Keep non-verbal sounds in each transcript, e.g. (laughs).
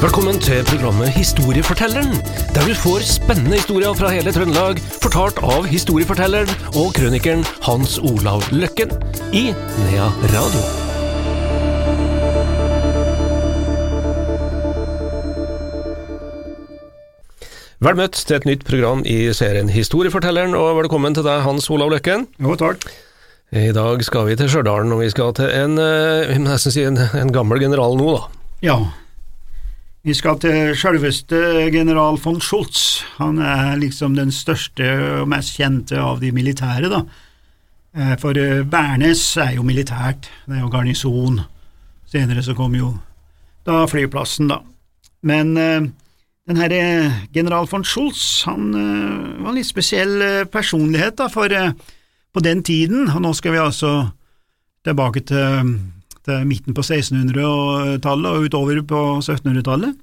Velkommen til programmet Historiefortelleren, der du får spennende historier fra hele Trøndelag, fortalt av historiefortelleren og krønikeren Hans Olav Løkken i Nea Radio. Vel møtt til et nytt program i serien Historiefortelleren, og velkommen til deg, Hans Olav Løkken. Jo, takk. I dag skal vi til Stjørdal, og vi skal til en, eh, nesten si en, en gammel general nå, da. Ja, vi skal til selveste general von Schultz. Han er liksom den største og mest kjente av de militære, da. Eh, For Bernes Værnes er jo militært, det er jo garnison. Senere så kom jo da flyplassen, da. Men eh, den her eh, general von Schultz, han eh, var en litt spesiell eh, personlighet, da, for eh, på den tiden, og nå skal vi altså tilbake til, til midten på 1600-tallet og utover på 1700-tallet.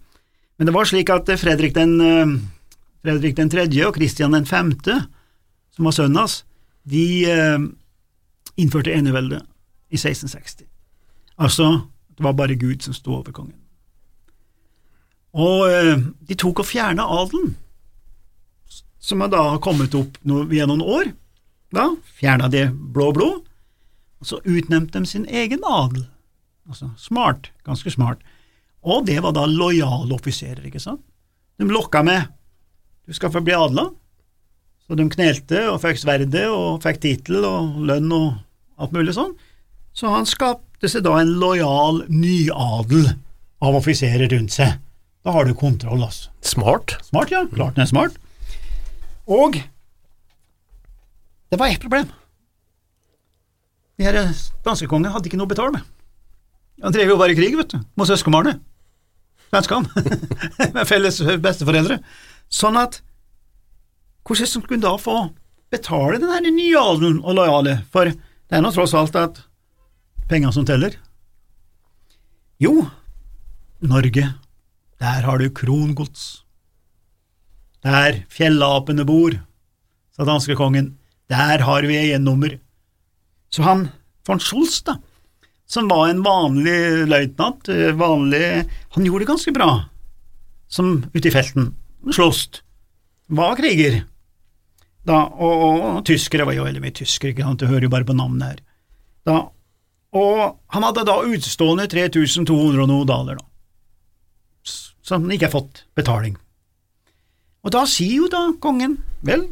Men det var slik at Fredrik den, eh, Fredrik den tredje og Kristian den femte, som var sønnen hans, de eh, innførte eneveldet i 1660. Altså, det var bare Gud som sto over kongen. Og eh, de tok og fjerna adelen, som da har kommet opp via noen år. Da fjerna de blå-blå, og så utnevnte de sin egen adel. Altså smart, ganske smart. Og det var da lojale offiserer, ikke sant? De lokka med du skal få bli adla, så de knelte og fikk sverdet og fikk tittel og lønn og alt mulig sånn. Så han skapte seg da en lojal nyadel av offiserer rundt seg. Da har du kontroll, altså. Smart. Smart, ja. Klart den er smart. Og det var ett problem. De her danskekongene hadde ikke noe å betale med. Han drev jo bare i krig, vet du, mot søskenbarnet. Svenskene. (laughs) Med felles besteforeldre. Sånn at hvordan skulle hun da få betale den her nyalen og lojale, for det er nå tross alt at penger som teller. Jo, Norge, der har du krongods. Der fjellapene bor, sa danskekongen, der har vi eiendommer. Så han von Schulz, da, som var en vanlig løytnant, eh, vanlig Han gjorde det ganske bra, som ute i felten. Sloss. Var kriger. Da, og, og, og tyskere var jo veldig mye tyskere, ikke sant, du hører jo bare på navnet her. Da, og han hadde da utstående 3200 og noe daler, da, som han ikke har fått betaling. Og da sier jo da kongen, vel,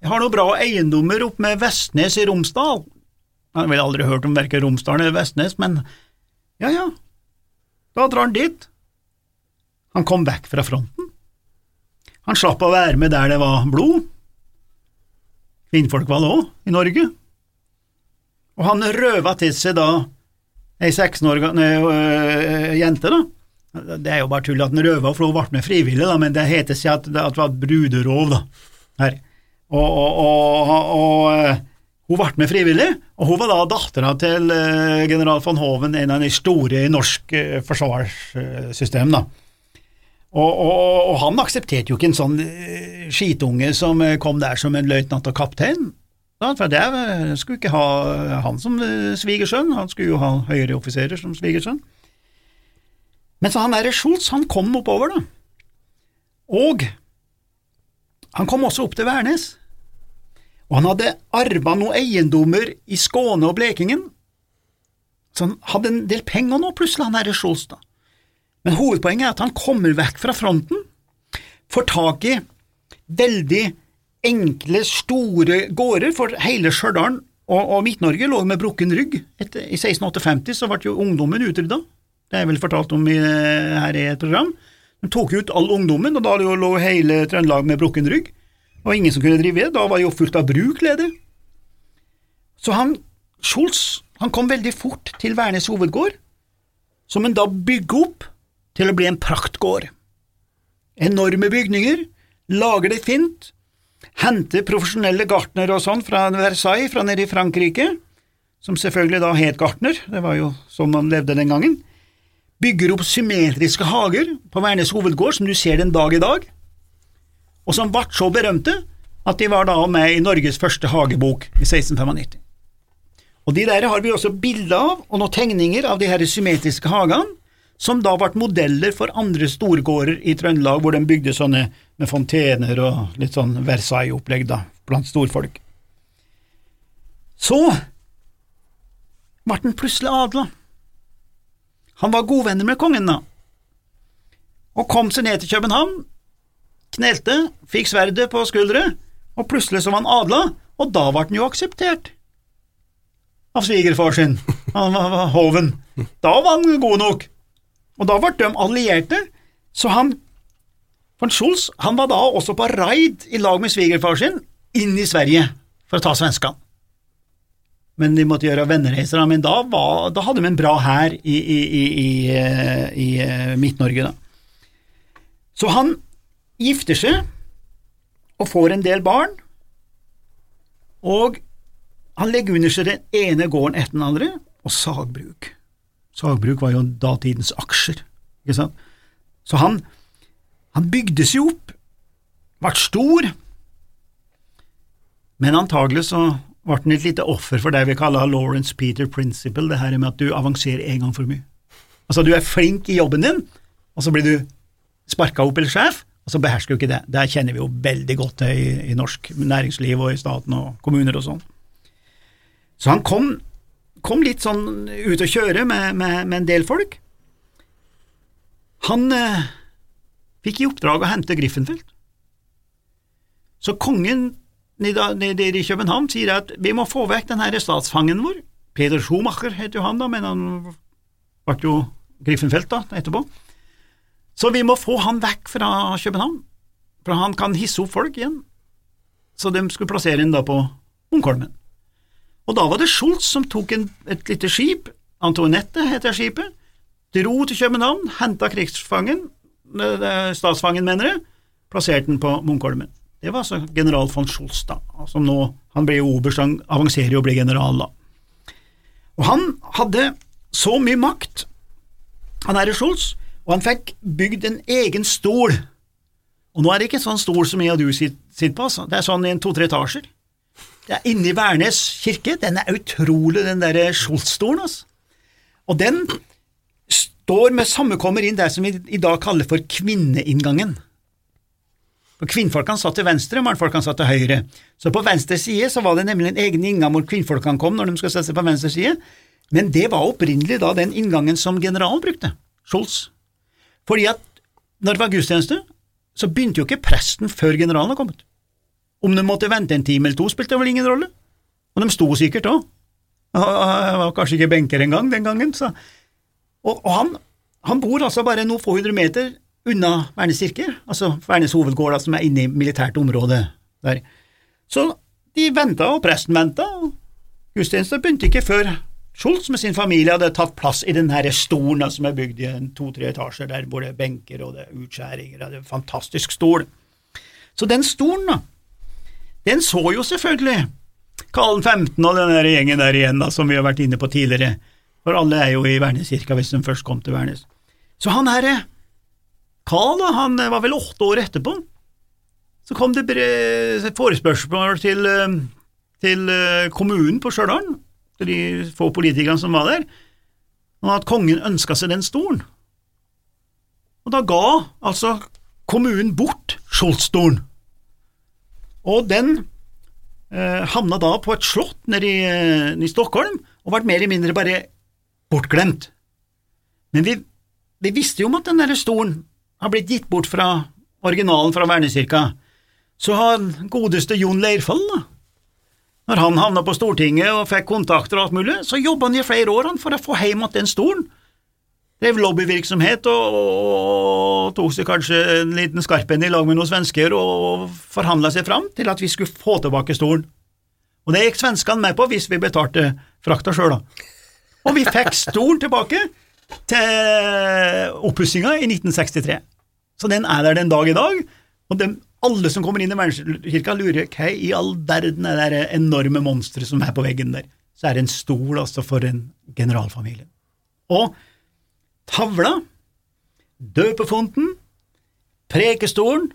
jeg har noe bra eiendommer oppe med Vestnes i Romsdal. Han ville aldri hørt om verken Romsdalen eller Vestnes, men ja, ja, da drar han dit. Han kom vekk fra fronten. Han slapp å være med der det var blod. Kvinnfolk var det òg, i Norge. Og han røva til seg da ei 16 år gammel jente, da. Det er jo bare tull at han røva, for hun ble med frivillig, da, men det heter seg at, det- var et bruderov, da. Her. Og, og, og, og hun ble med frivillig, og hun var da dattera til øh, general von Hoven, en av de store i norsk øh, forsvarssystem, da. Og, og, og han aksepterte jo ikke en sånn eh, skitunge som eh, kom der som en løytnant og kaptein. For det eh, skulle ikke ha han som eh, svigersønn, han skulle jo ha høyere offiserer som svigersønn. Men så han derre Scholz, han kom oppover, da. Og han kom også opp til Værnes. Og han hadde arva noen eiendommer i Skåne og Blekingen. Så han hadde en del penger nå, plutselig, han herre Schultz, da. Men hovedpoenget er at han kommer vekk fra fronten, får tak i veldig enkle, store gårder, for hele Stjørdal og, og Midt-Norge lå med brukken rygg. Etter, I 1658 så ble jo ungdommen utrydda, det er vel fortalt om i, her i et program. De tok ut all ungdommen, og da lå hele Trøndelag med brukken rygg, og ingen som kunne drive det, da var jo fullt av bruk ledig. Så han, Schultz, han kom veldig fort til Værnes hovedgård, som en da bygger opp til å bli en praktgård. Enorme bygninger, lager det fint, henter profesjonelle gartnere og sånn fra Versailles, fra nede i Frankrike, som selvfølgelig da het gartner, det var jo sånn man levde den gangen, bygger opp symmetriske hager på Værnes hovedgård, som du ser den dag i dag, og som ble så berømte at de var da med i Norges første hagebok i 1695. Og de der har vi også bilder av, og noen tegninger av de her symmetriske hagene, som da ble modeller for andre storgårder i Trøndelag, hvor de bygde sånne med fontener og litt sånn Versailles-opplegg da, blant storfolk. Så ble han plutselig adla. Han var godvenner med kongen, da, og kom seg ned til København, knelte, fikk sverdet på skuldre, og plutselig så var han adla, og da ble han jo akseptert av svigerfar sin, han var hoven. Da var han god nok. Og da ble de allierte, så han von Schulz han var da også på raid i lag med svigerfar sin inn i Sverige for å ta svenskene. Men de måtte gjøre vennereiser, men da, var, da hadde de en bra hær i, i, i, i, i eh, Midt-Norge, da. Så han gifter seg og får en del barn, og han legger under seg den ene gården etter den andre, og sagbruk. Sagbruk var jo datidens aksjer, ikke sant. Så han, han bygde seg opp, ble stor, men antagelig så ble han et lite offer for det vi kaller Lawrence Peter Principle, det her med at du avanserer en gang for mye. Altså, du er flink i jobben din, og så blir du sparka opp eller sjef, og så behersker du ikke det. Det kjenner vi jo veldig godt til i, i norsk næringsliv og i staten og kommuner og sånn. Så han kom, kom litt sånn ut å kjøre med, med, med en del folk. Han eh, fikk i oppdrag å hente Griffenfeld. Så kongen nede i København sier at vi må få vekk den her statsfangen vår. Peder Schumacher heter jo han, da, men han ble jo Griffenfeld da, etterpå. Så vi må få han vekk fra København, for han kan hisse opp folk igjen. Så de skulle plassere ham da på Munkholmen. Og da var det Schultz som tok en, et lite skip, Antoinette heter skipet, dro til København, henta krigsfangen, statsfangen, mener jeg, plasserte den på Munkholmen. Det var altså general von Schultz, da, som nå han ble jo oberst, han avanserer og blir general, da. Og han hadde så mye makt, han herre Schultz, og han fikk bygd en egen stol. Og nå er det ikke sånn stol som jeg og du sitter på, altså. det er sånn i en to-tre etasjer. Det er inni Værnes kirke. Den er utrolig, den derre Skjoldstolen, altså. Og den står med sammenkommer inn der som vi i dag kaller for kvinneinngangen. For Kvinnfolkene satt til venstre, mannfolkene satt til høyre. Så på venstre side så var det nemlig en egen inngang hvor kvinnfolkene kom når de skulle sette seg på venstre side, men det var opprinnelig da den inngangen som generalen brukte, Scholz. Fordi at når det var gudstjeneste, så begynte jo ikke presten før generalen var kommet. Om de måtte vente en time eller to, spilte vel ingen rolle, og de sto sikkert òg. Var kanskje ikke benker engang den gangen. Så. Og, og han, han, bor altså bare noen få hundre meter unna Værnes kirke, altså Værnes hovedgård, som er inne i militært område der. Så de venta, og presten venta, og gudstjenesten begynte ikke før Schultz med sin familie hadde tatt plass i den her stolen som er bygd i to-tre etasjer, der hvor det er benker og det er utskjæringer, det er en fantastisk stol. Så den stolen, da, den så jo selvfølgelig Karl 15 og den der gjengen der igjen, da, som vi har vært inne på tidligere, for alle er jo i Værneskirka hvis de først kom til Værnes. Så han herre Karl, han var vel åtte år etterpå, så kom det forespørsel til, eh, til eh, kommunen på Stjørdal, til de få politikerne som var der, og at kongen ønska seg den stolen. Og da ga altså kommunen bort Skjoldstolen. Og den eh, havna da på et slott nede i, eh, i, Stockholm og ble mer eller mindre bare bortglemt. Men vi, vi visste jo om at den der stolen har blitt gitt bort fra originalen fra Vernekirka. Så har godeste Jon Leirfall, da, når han havna på Stortinget og fikk kontakter og alt mulig, så jobba han i flere år for å få hjem igjen den stolen drev lobbyvirksomhet og, og, tok seg kanskje en liten skarpenn i lag med noen svensker og forhandla seg fram til at vi skulle få tilbake stolen. Og det gikk svenskene med på hvis vi betalte frakta sjøl, da. Og vi fikk stolen tilbake til oppussinga i 1963. Så den er der den dag i dag, og de, alle som kommer inn i Verdenskirka lurer hva i all verden er det enorme monsteret som er på veggen der. Så er det en stol altså for en generalfamilie. Og tavla, døpefonten, prekestolen,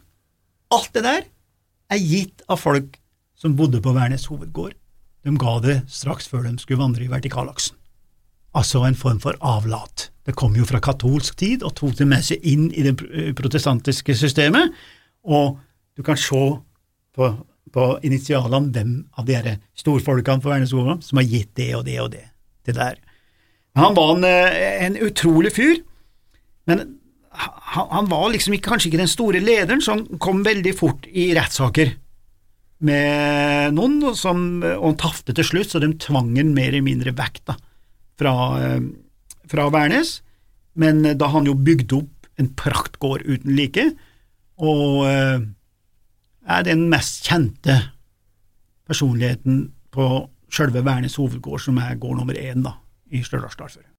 alt det der er gitt av folk som bodde på Værnes hovedgård. De ga det straks før de skulle vandre i vertikalaksen. Altså en form for avlat. Det kom jo fra katolsk tid og tok det med seg inn i det protestantiske systemet, og du kan se på, på initialene hvem av de her storfolkene på Verneskogen som har gitt det og det og det, det der. Han var en, en utrolig fyr, men han, han var liksom ikke, kanskje ikke den store lederen, så han kom veldig fort i rettssaker med noen, som, og han tafte til slutt, så de tvang han mer eller mindre vekk da, fra, fra Værnes. Men da han jo bygde opp en praktgård uten like, og er den mest kjente personligheten på sjølve Værnes hovedgård, som er gård nummer én da, i Stjørdalsdalføret.